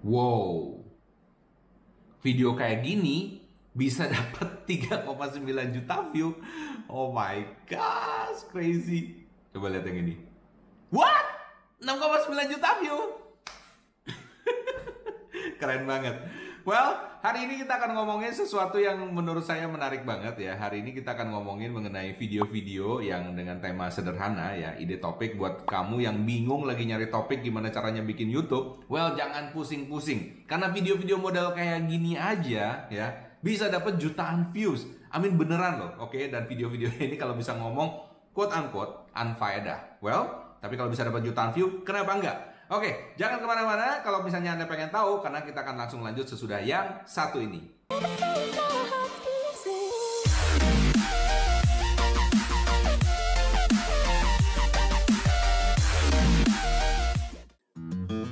Wow. Video kayak gini bisa dapat 3,9 juta view. Oh my gosh, crazy. Coba lihat yang ini. What? 6,9 juta view. Keren banget. Well, hari ini kita akan ngomongin sesuatu yang menurut saya menarik banget ya. Hari ini kita akan ngomongin mengenai video-video yang dengan tema sederhana ya, ide topik buat kamu yang bingung lagi nyari topik gimana caranya bikin YouTube. Well, jangan pusing-pusing. Karena video-video model kayak gini aja ya, bisa dapat jutaan views. Amin beneran loh, oke? Dan video-video ini kalau bisa ngomong quote unquote unfaedah. Well, tapi kalau bisa dapat jutaan view, kenapa enggak? Oke, jangan ke mana-mana kalau misalnya Anda pengen tahu, karena kita akan langsung lanjut sesudah yang satu ini.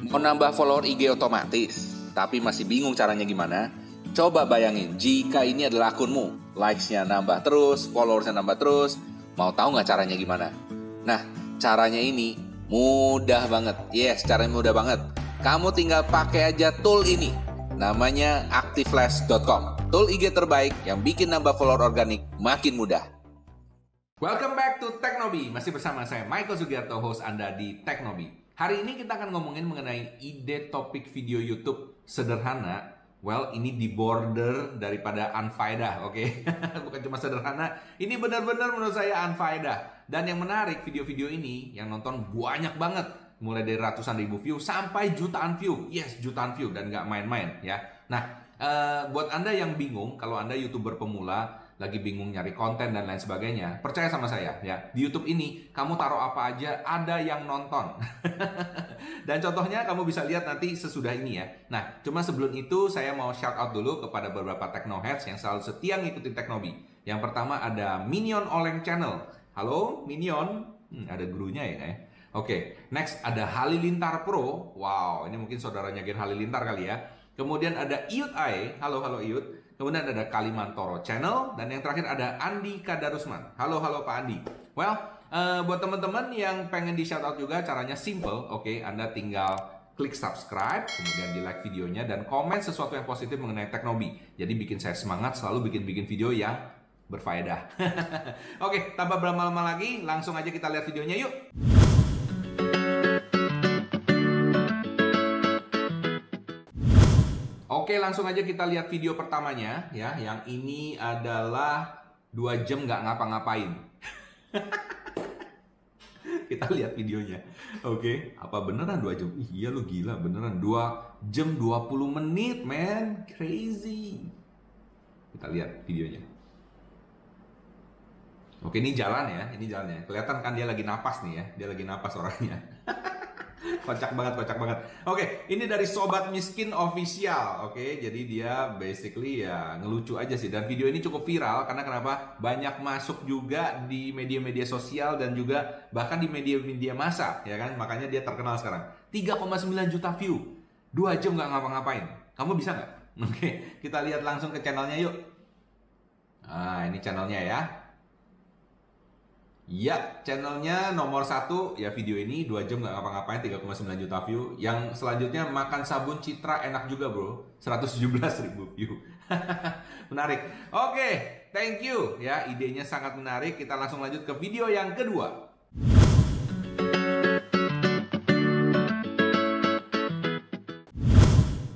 Mau nambah follower IG otomatis, tapi masih bingung caranya gimana? Coba bayangin, jika ini adalah akunmu, likes-nya nambah terus, followers-nya nambah terus, mau tahu nggak caranya gimana? Nah, caranya ini Mudah banget. Yes, caranya mudah banget. Kamu tinggal pakai aja tool ini. Namanya activeflash.com. Tool IG terbaik yang bikin nambah follower organik makin mudah. Welcome back to Teknobi. Masih bersama saya Michael Sugiarto, host Anda di Teknobi. Hari ini kita akan ngomongin mengenai ide topik video YouTube sederhana Well, ini di border daripada unfaedah, oke? Okay? Bukan cuma sederhana, ini benar-benar menurut saya unfaedah. Dan yang menarik, video-video ini yang nonton banyak banget. Mulai dari ratusan ribu view sampai jutaan view. Yes, jutaan view dan nggak main-main ya. Nah, uh, buat Anda yang bingung, kalau Anda YouTuber pemula, lagi bingung nyari konten dan lain sebagainya, percaya sama saya ya. Di YouTube ini kamu taruh apa aja ada yang nonton. dan contohnya kamu bisa lihat nanti sesudah ini ya. Nah, cuma sebelum itu saya mau shout out dulu kepada beberapa Technoheads yang selalu setia ngikutin Teknobi. Yang pertama ada Minion Oleng Channel. Halo Minion, hmm, ada gurunya ya. Eh? Oke, okay. next ada Halilintar Pro. Wow, ini mungkin saudaranya Gen Halilintar kali ya. Kemudian ada Iut Ae. Halo, halo Iut. Kemudian ada Kalimantoro Channel dan yang terakhir ada Andi Kadarusman. Halo halo Pak Andi. Well, uh, buat teman-teman yang pengen di shout out juga caranya simple. Oke, okay? Anda tinggal klik subscribe, kemudian di like videonya dan komen sesuatu yang positif mengenai Teknobi. Jadi bikin saya semangat selalu bikin-bikin video yang berfaedah. Oke, tanpa berlama-lama lagi, langsung aja kita lihat videonya yuk. Oke, langsung aja kita lihat video pertamanya ya. Yang ini adalah dua jam nggak ngapa-ngapain. kita lihat videonya. Oke, apa beneran dua jam? Ih, iya lu gila, beneran dua jam 20 menit, man. Crazy. Kita lihat videonya. Oke, ini jalan ya, ini jalannya. Kelihatan kan dia lagi napas nih ya, dia lagi napas orangnya. Kocak banget, kocak banget. Oke, ini dari Sobat Miskin Official. Oke, jadi dia basically ya ngelucu aja sih. Dan video ini cukup viral karena kenapa? Banyak masuk juga di media-media sosial dan juga bahkan di media-media massa, ya kan? Makanya dia terkenal sekarang. 3,9 juta view. Dua jam nggak ngapa-ngapain. Kamu bisa nggak? Oke, kita lihat langsung ke channelnya yuk. Nah, ini channelnya ya. Ya, channelnya nomor satu ya video ini 2 jam nggak ngapa-ngapain 3,9 juta view. Yang selanjutnya makan sabun Citra enak juga bro, 117 ribu view. menarik. Oke, thank you ya idenya sangat menarik. Kita langsung lanjut ke video yang kedua.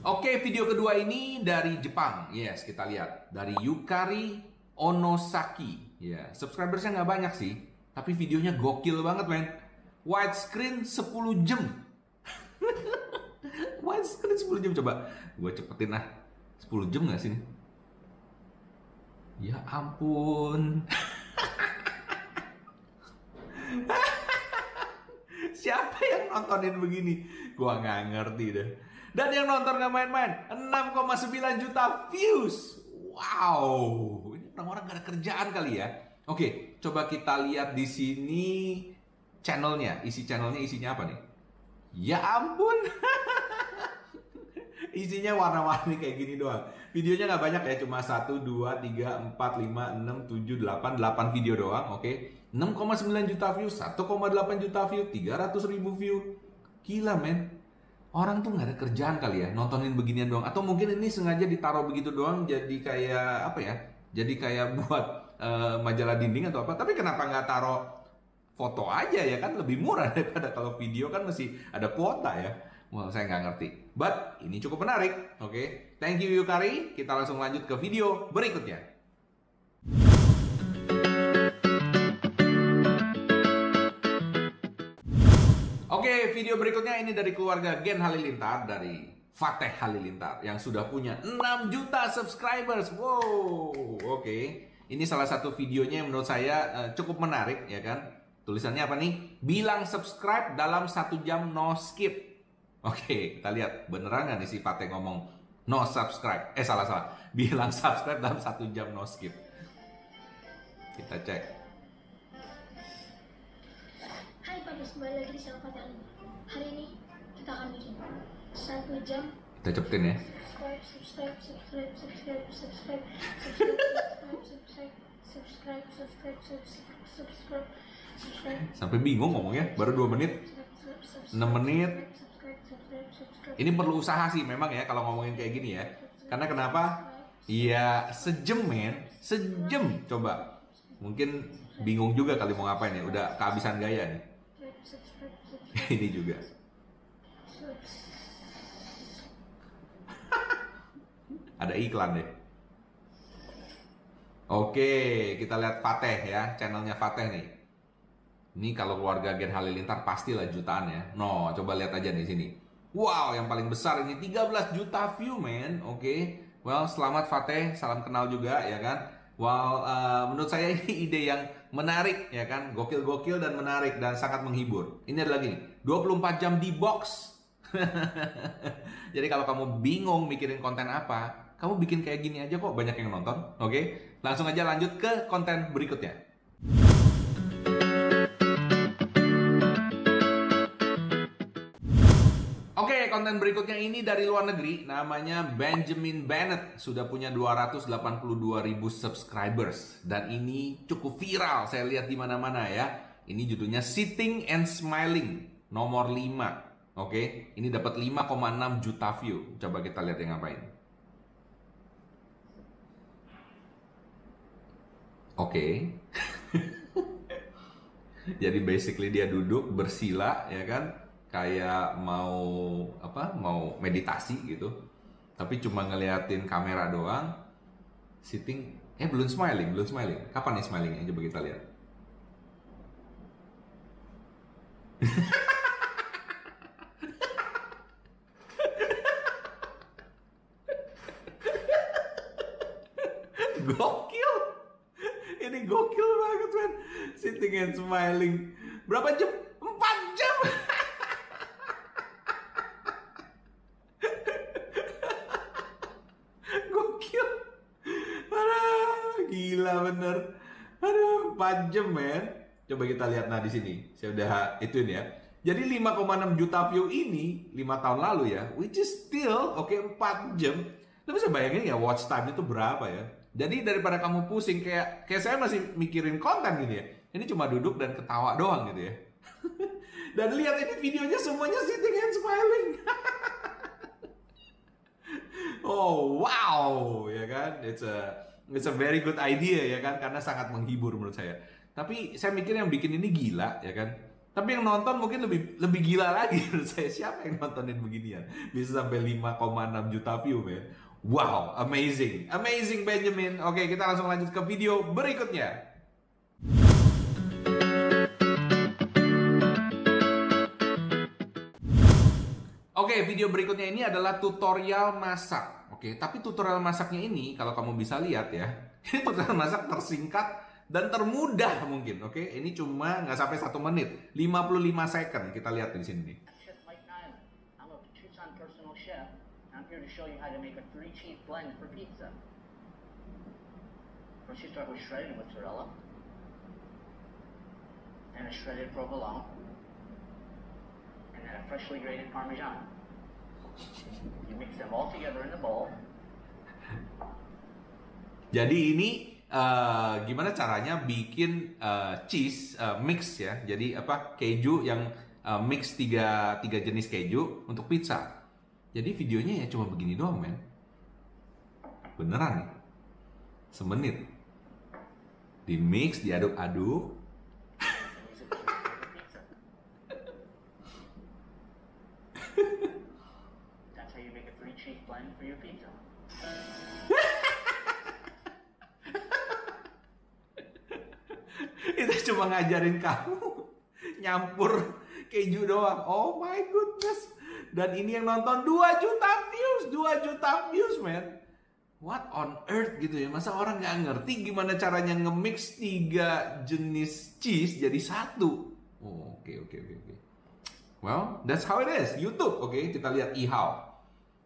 Oke, video kedua ini dari Jepang. Yes, kita lihat dari Yukari Onosaki. Ya, subscribersnya nggak banyak sih, tapi videonya gokil banget men. Widescreen 10 jam. Widescreen 10 jam coba. Gue cepetin lah. 10 jam gak sih? Ya ampun. Siapa yang nontonin begini? Gua nggak ngerti deh. Dan yang nonton gak main-main, 6,9 juta views. Wow, ini orang-orang gak ada kerjaan kali ya. Oke, coba kita lihat di sini channelnya. Isi channelnya isinya apa nih? Ya ampun. isinya warna-warni kayak gini doang. Videonya nggak banyak ya, cuma 1, 2, 3, 4, 5, 6, 7, 8, 8 video doang, oke. 6,9 juta view, 1,8 juta view, 300 ribu view. Gila men. orang tuh nggak ada kerjaan kali ya nontonin beginian doang atau mungkin ini sengaja ditaruh begitu doang jadi kayak apa ya jadi kayak buat uh, majalah dinding atau apa tapi kenapa nggak taruh foto aja ya kan lebih murah daripada kalau video kan masih ada kuota ya Well, saya nggak ngerti. But, ini cukup menarik. Oke, okay? thank you Yukari. Kita langsung lanjut ke video berikutnya. Oke, video berikutnya ini dari keluarga Gen Halilintar dari Fateh Halilintar yang sudah punya 6 juta subscribers. Wow, oke. Okay. Ini salah satu videonya yang menurut saya uh, cukup menarik ya kan. Tulisannya apa nih? Bilang subscribe dalam satu jam no skip. Oke, kita lihat beneran nggak nih si Fateh ngomong no subscribe? Eh salah salah, bilang subscribe dalam satu jam no skip. Kita cek. Hai Pak, kembali lagi di Hari ini kita akan bikin satu jam. Kita cepetin ya. Subscribe, subscribe, subscribe, subscribe, subscribe, subscribe, subscribe, subscribe, subscribe, subscribe, subscribe, subscribe. Sampai bingung ngomongnya, baru 2 menit, 6 menit, ini perlu usaha sih memang ya kalau ngomongin kayak gini ya. Karena kenapa? Iya sejam men, sejam coba. Mungkin bingung juga kali mau ngapain ya. Udah kehabisan gaya nih. Ini juga. Ada iklan deh. Oke, kita lihat Fateh ya, channelnya Fateh nih. Ini kalau keluarga Gen Halilintar pastilah jutaan ya. No, coba lihat aja di sini. Wow, yang paling besar ini 13 juta view, man. Oke. Well, selamat Fateh, salam kenal juga ya kan. Well, uh, menurut saya ini ide yang menarik ya kan, gokil-gokil dan menarik dan sangat menghibur. Ini ada lagi nih, 24 jam di box. Jadi kalau kamu bingung mikirin konten apa, kamu bikin kayak gini aja kok banyak yang nonton. Oke, okay? langsung aja lanjut ke konten berikutnya. konten berikutnya ini dari luar negeri, namanya Benjamin Bennett. Sudah punya 282 ribu subscribers. Dan ini cukup viral, saya lihat di mana-mana ya. Ini judulnya Sitting and Smiling, nomor 5. Oke, ini dapat 5,6 juta view. Coba kita lihat yang ngapain. Oke. Jadi basically dia duduk bersila ya kan? Kayak mau apa mau meditasi gitu. Tapi cuma ngeliatin kamera doang sitting eh belum smiling belum smiling. Kapan nih smilingnya? Coba kita lihat. Gokil gokil banget man sitting and smiling berapa jam empat jam Gila bener. Aduh, 4 jam men. Coba kita lihat nah di sini. Saya udah ituin ya. Jadi 5,6 juta view ini 5 tahun lalu ya, which is still oke okay, 4 jam. Tapi saya bayangin ya watch time itu berapa ya. Jadi daripada kamu pusing kayak kayak saya masih mikirin konten gitu ya. Ini cuma duduk dan ketawa doang gitu ya. dan lihat ini videonya semuanya sitting and smiling. oh wow, ya kan? It's a it's a very good idea ya kan karena sangat menghibur menurut saya. Tapi saya mikir yang bikin ini gila ya kan. Tapi yang nonton mungkin lebih lebih gila lagi menurut saya. Siapa yang nontonin beginian? Bisa sampai 5,6 juta view, men. Wow, amazing. Amazing Benjamin. Oke, kita langsung lanjut ke video berikutnya. Oke, video berikutnya ini adalah tutorial masak. Oke, tapi tutorial masaknya ini kalau kamu bisa lihat ya, ini tutorial masak tersingkat dan termudah mungkin. Oke, ini cuma nggak sampai satu menit, 55 second. Kita lihat di sini nih. First you start with shredded mozzarella and a shredded provolone and then a freshly grated parmesan. You mix them all together in the bowl. Jadi ini uh, gimana caranya bikin uh, cheese uh, mix ya. Jadi apa keju yang uh, mix tiga, tiga jenis keju untuk pizza. Jadi videonya ya cuma begini doang, men. Beneran nih. Semenit. Di mix, diaduk-aduk. Itu cuma ngajarin kamu nyampur keju doang. Oh my goodness. Dan ini yang nonton 2 juta views, 2 juta views, man. What on earth gitu ya? Masa orang nggak ngerti gimana caranya nge-mix tiga jenis cheese jadi satu? Oh, oke oke oke oke. Well, that's how it is. YouTube, oke. Kita lihat Ihao.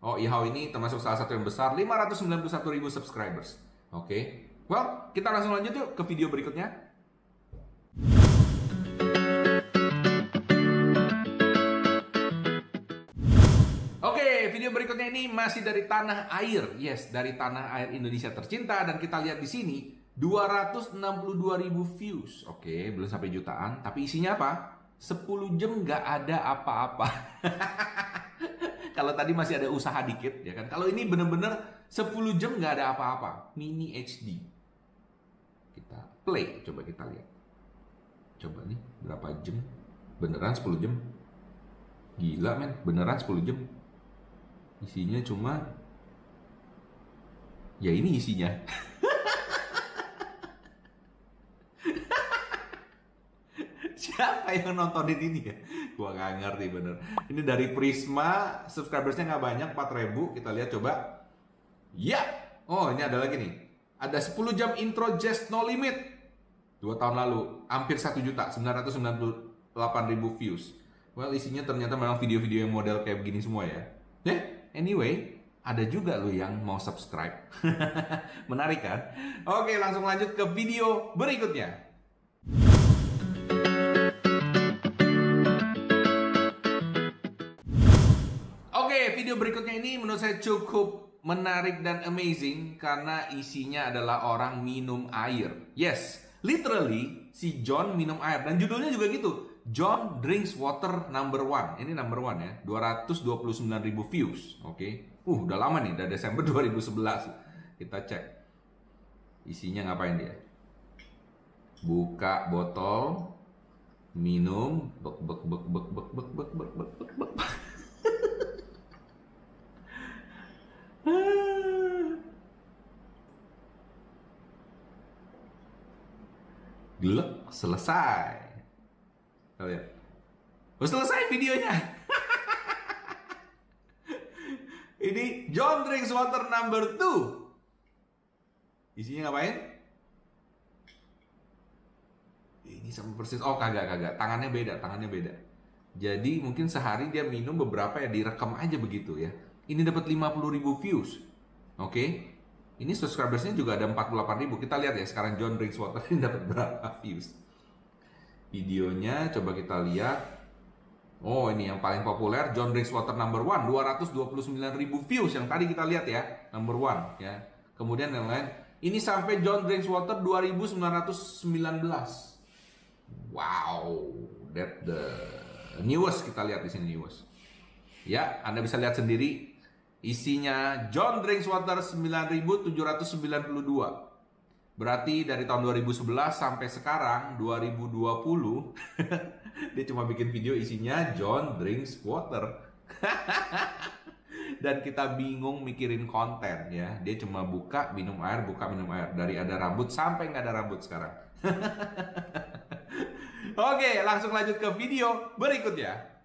Oh, Ihao ini termasuk salah satu yang besar, 591 ribu subscribers. Oke. Well, kita langsung lanjut yuk ke video berikutnya. Video berikutnya ini masih dari tanah air. Yes, dari tanah air Indonesia tercinta dan kita lihat di sini 262 ribu views. Oke, belum sampai jutaan, tapi isinya apa? 10 jam nggak ada apa-apa. Kalau tadi masih ada usaha dikit, ya kan? Kalau ini bener-bener 10 jam nggak ada apa-apa. Mini HD. Kita play, coba kita lihat. Coba nih, berapa jam? Beneran 10 jam? Gila men, beneran 10 jam. Isinya cuma Ya ini isinya. Siapa yang nontonin ini ya? Gua nggak ngerti bener. Ini dari Prisma, subscribersnya nggak banyak, 4000. Kita lihat coba. Ya, oh ini ada lagi nih. Ada 10 jam intro Just No Limit. Dua tahun lalu, hampir 1 juta, 998 ribu views. Well, isinya ternyata memang video-video yang model kayak begini semua ya. Eh, anyway, ada juga lo yang mau subscribe. Menarik kan? Oke, langsung lanjut ke video berikutnya. Oke, video berikutnya ini menurut saya cukup menarik dan amazing karena isinya adalah orang minum air. Yes, literally si John minum air dan judulnya juga gitu. John drinks water number one. Ini number one ya, 229 ribu views. Oke, uh udah lama nih, udah Desember 2011. Kita cek isinya ngapain dia. Buka botol, minum, bek bek bek bek bek bek bek bek bek bek bek. Glek, selesai. Kita lihat. Oh, selesai videonya. Ini John drinks water number 2. Isinya ngapain? Ini sama persis. Oh, kagak, kagak. Tangannya beda, tangannya beda. Jadi mungkin sehari dia minum beberapa ya direkam aja begitu ya. Ini dapat 50 ribu views. Oke. Ini subscribersnya juga ada 48 ribu. Kita lihat ya sekarang John drinks water ini dapat berapa views. Videonya coba kita lihat. Oh ini yang paling populer John drinks water number one 229 ribu views yang tadi kita lihat ya number one ya. Kemudian yang lain ini sampai John drinks water 2919. Wow, that the newest kita lihat di sini newest. Ya, Anda bisa lihat sendiri isinya John Drinks Water 9792. Berarti dari tahun 2011 sampai sekarang 2020 dia cuma bikin video isinya John Drinks Water. Dan kita bingung mikirin konten ya. Dia cuma buka minum air, buka minum air dari ada rambut sampai nggak ada rambut sekarang. Oke, langsung lanjut ke video berikutnya.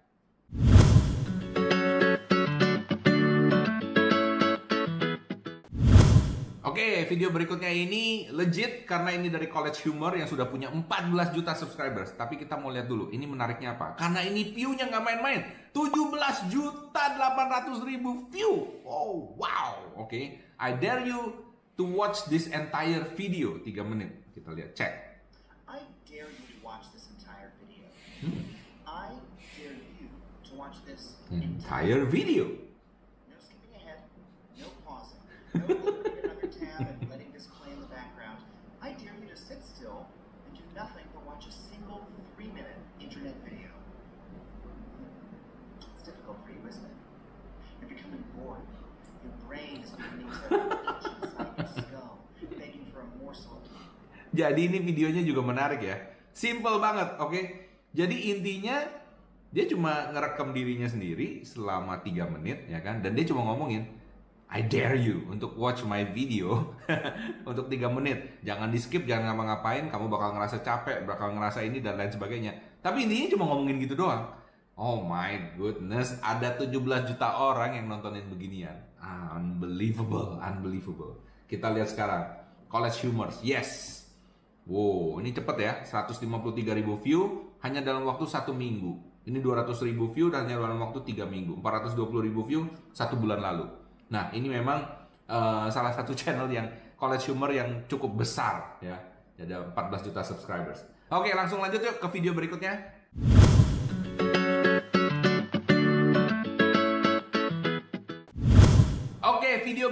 Oke, video berikutnya ini legit karena ini dari College Humor yang sudah punya 14 juta subscribers. Tapi kita mau lihat dulu, ini menariknya apa? Karena ini view-nya nggak main-main. 17 juta 800 ribu view. Oh, wow. Oke, I dare you to watch this entire video. 3 menit. Kita lihat, cek. I dare you to watch this entire video. I dare you to watch this Entire video. No skipping ahead, no pausing, no opening another tab and letting this play in the background. I dare you to sit still and do nothing but watch a single three minute internet video. raised beneath their ancient site of skull, begging for a morsel of Jadi ini videonya juga menarik ya. Simple banget, oke? Jadi intinya dia cuma ngerekam dirinya sendiri selama 3 menit ya kan dan dia cuma ngomongin I dare you untuk watch my video untuk 3 menit. Jangan di skip, jangan ngapa-ngapain, kamu bakal ngerasa capek, bakal ngerasa ini dan lain sebagainya. Tapi intinya cuma ngomongin gitu doang. Oh my goodness, ada 17 juta orang yang nontonin beginian. Unbelievable, unbelievable. Kita lihat sekarang. College Humors, yes. Wow, ini cepet ya, 153 ribu view hanya dalam waktu satu minggu. Ini 200 ribu view dan hanya dalam waktu 3 minggu. 420 ribu view satu bulan lalu. Nah, ini memang eh, salah satu channel yang college humor yang cukup besar ya. Ada 14 juta subscribers. Oke, langsung lanjut yuk ke video berikutnya.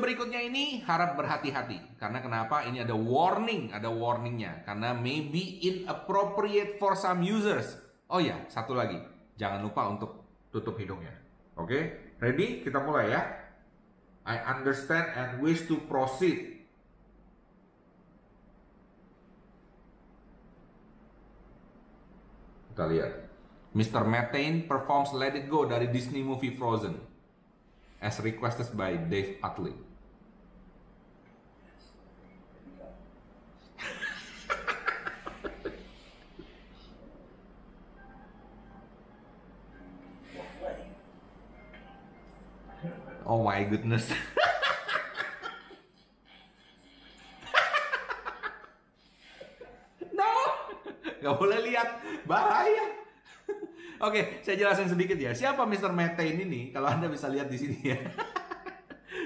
Berikutnya ini harap berhati-hati. Karena kenapa? Ini ada warning, ada warningnya. Karena maybe inappropriate for some users. Oh ya, satu lagi. Jangan lupa untuk tutup hidungnya. Oke, ready? Kita mulai ya. I understand and wish to proceed. Kita lihat. Mr. Methane performs Let It Go dari Disney movie Frozen as requested by Dave Utley. Oh my goodness. no, nggak boleh lihat, bahaya. Oke, saya jelasin sedikit ya. Siapa Mr. Methane ini? Kalau Anda bisa lihat di sini ya.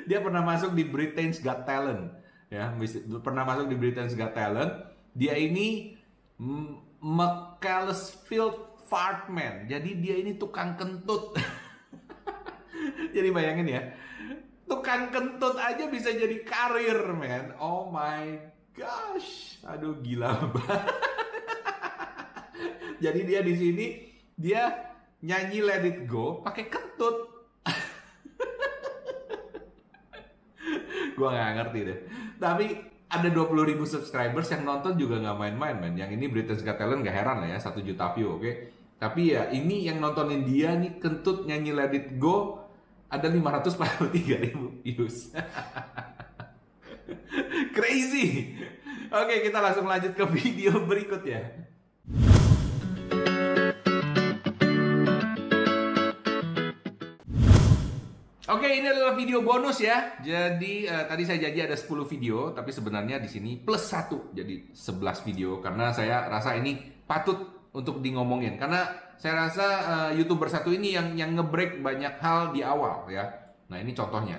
Dia pernah masuk di Britain's Got Talent. Ya, pernah masuk di Britain's Got Talent. Dia ini M- McCallsfield Fartman. Jadi dia ini tukang kentut. Jadi bayangin ya. Tukang kentut aja bisa jadi karir, man. Oh my gosh. Aduh, gila banget. jadi dia di sini dia nyanyi Let It Go pakai kentut. gua nggak ngerti deh. Tapi ada 20.000 ribu subscribers yang nonton juga nggak main-main, man. Yang ini Britain's Got Talent nggak heran lah ya, 1 juta view, oke? Tapi ya ini yang nontonin dia nih kentut nyanyi Let It Go ada 543 ribu views. Crazy. Oke, kita langsung lanjut ke video berikutnya. Oke, ini adalah video bonus ya. Jadi eh, tadi saya janji ada 10 video, tapi sebenarnya di sini plus 1 jadi 11 video karena saya rasa ini patut untuk di ngomongin karena saya rasa eh, YouTuber satu ini yang yang ngebreak banyak hal di awal ya. Nah, ini contohnya.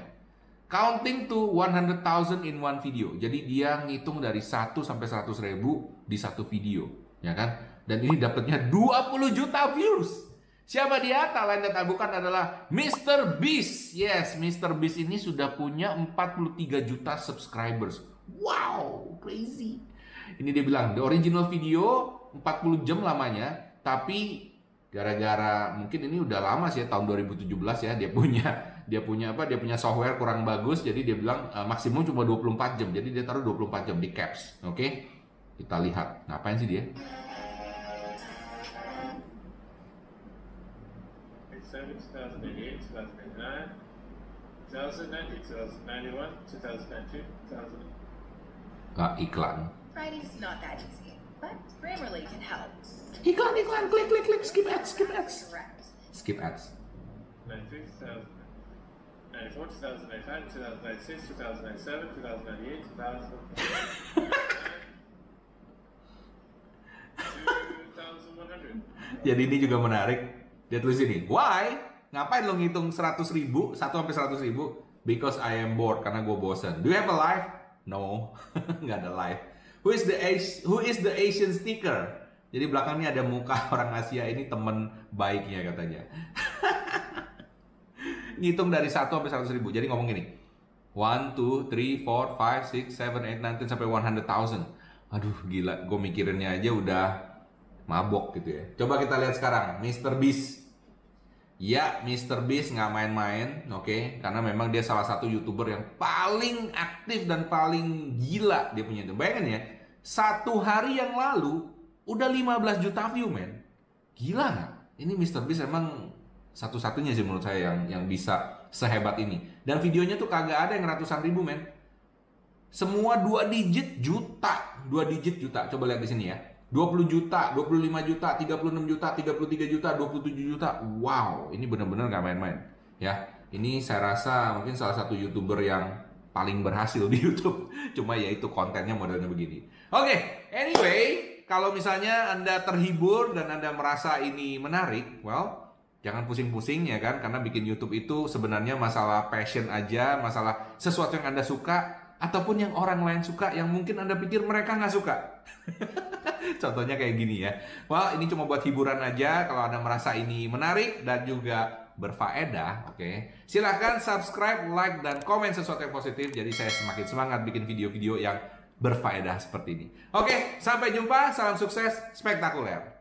Counting to 100,000 in one video. Jadi dia ngitung dari 1 sampai 100 ribu di satu video, ya kan? Dan ini dapatnya 20 juta views. Siapa dia? Tak lain dan bukan adalah Mr. Beast. Yes, Mr. Beast ini sudah punya 43 juta subscribers. Wow, crazy. Ini dia bilang, the original video 40 jam lamanya, tapi gara-gara mungkin ini udah lama sih tahun 2017 ya, dia punya dia punya apa? Dia punya software kurang bagus, jadi dia bilang eh, maksimum cuma 24 jam. Jadi dia taruh 24 jam di caps, oke? Kita lihat. Ngapain sih dia? 2007, 2008, 2009, 2090, 2091, 2002, 2000. Nggak iklan. Not that easy, but Grammarly can help. Iklan, iklan, klik, klik, klik, skip ads, skip ads. Skip ads. 93, 2000, 94, 2005, 2006, 2007, 2008, 2000. 2100. Jadi ini juga menarik. Dia tulis ini, why? Ngapain lo ngitung 100 ribu, 1 sampai 100 ribu? Because I am bored, karena gue bosen. Do you have a life? No, nggak ada life. Who is the As- Who is the Asian sticker? Jadi belakangnya ada muka orang Asia ini temen baiknya katanya. Ngitung dari 1 sampai 100 ribu. Jadi ngomong gini. 1, 2, 3, 4, 5, 6, 7, 8, 9, 10 sampai 100,000. Aduh gila, gue mikirinnya aja udah mabok gitu ya. Coba kita lihat sekarang, Mr. Beast. Ya, Mr. Beast nggak main-main, oke? Karena memang dia salah satu youtuber yang paling aktif dan paling gila dia punya itu. Bayangin ya, satu hari yang lalu udah 15 juta view, men. Gila nggak? Ini Mr. Beast emang satu-satunya sih menurut saya yang yang bisa sehebat ini. Dan videonya tuh kagak ada yang ratusan ribu, men. Semua dua digit juta, dua digit juta. Coba lihat di sini ya. 20 juta, 25 juta, 36 juta, 33 juta, 27 juta. Wow, ini benar-benar nggak main-main. Ya, ini saya rasa mungkin salah satu youtuber yang paling berhasil di YouTube. Cuma ya itu kontennya modelnya begini. Oke, anyway, kalau misalnya Anda terhibur dan Anda merasa ini menarik, well, jangan pusing-pusing ya kan, karena bikin YouTube itu sebenarnya masalah passion aja, masalah sesuatu yang Anda suka, ataupun yang orang lain suka yang mungkin Anda pikir mereka nggak suka. Contohnya kayak gini ya. Wah, ini cuma buat hiburan aja. Kalau Anda merasa ini menarik dan juga berfaedah, oke. Okay. Silahkan subscribe, like, dan komen sesuatu yang positif. Jadi saya semakin semangat bikin video-video yang berfaedah seperti ini. Oke, sampai jumpa. Salam sukses spektakuler.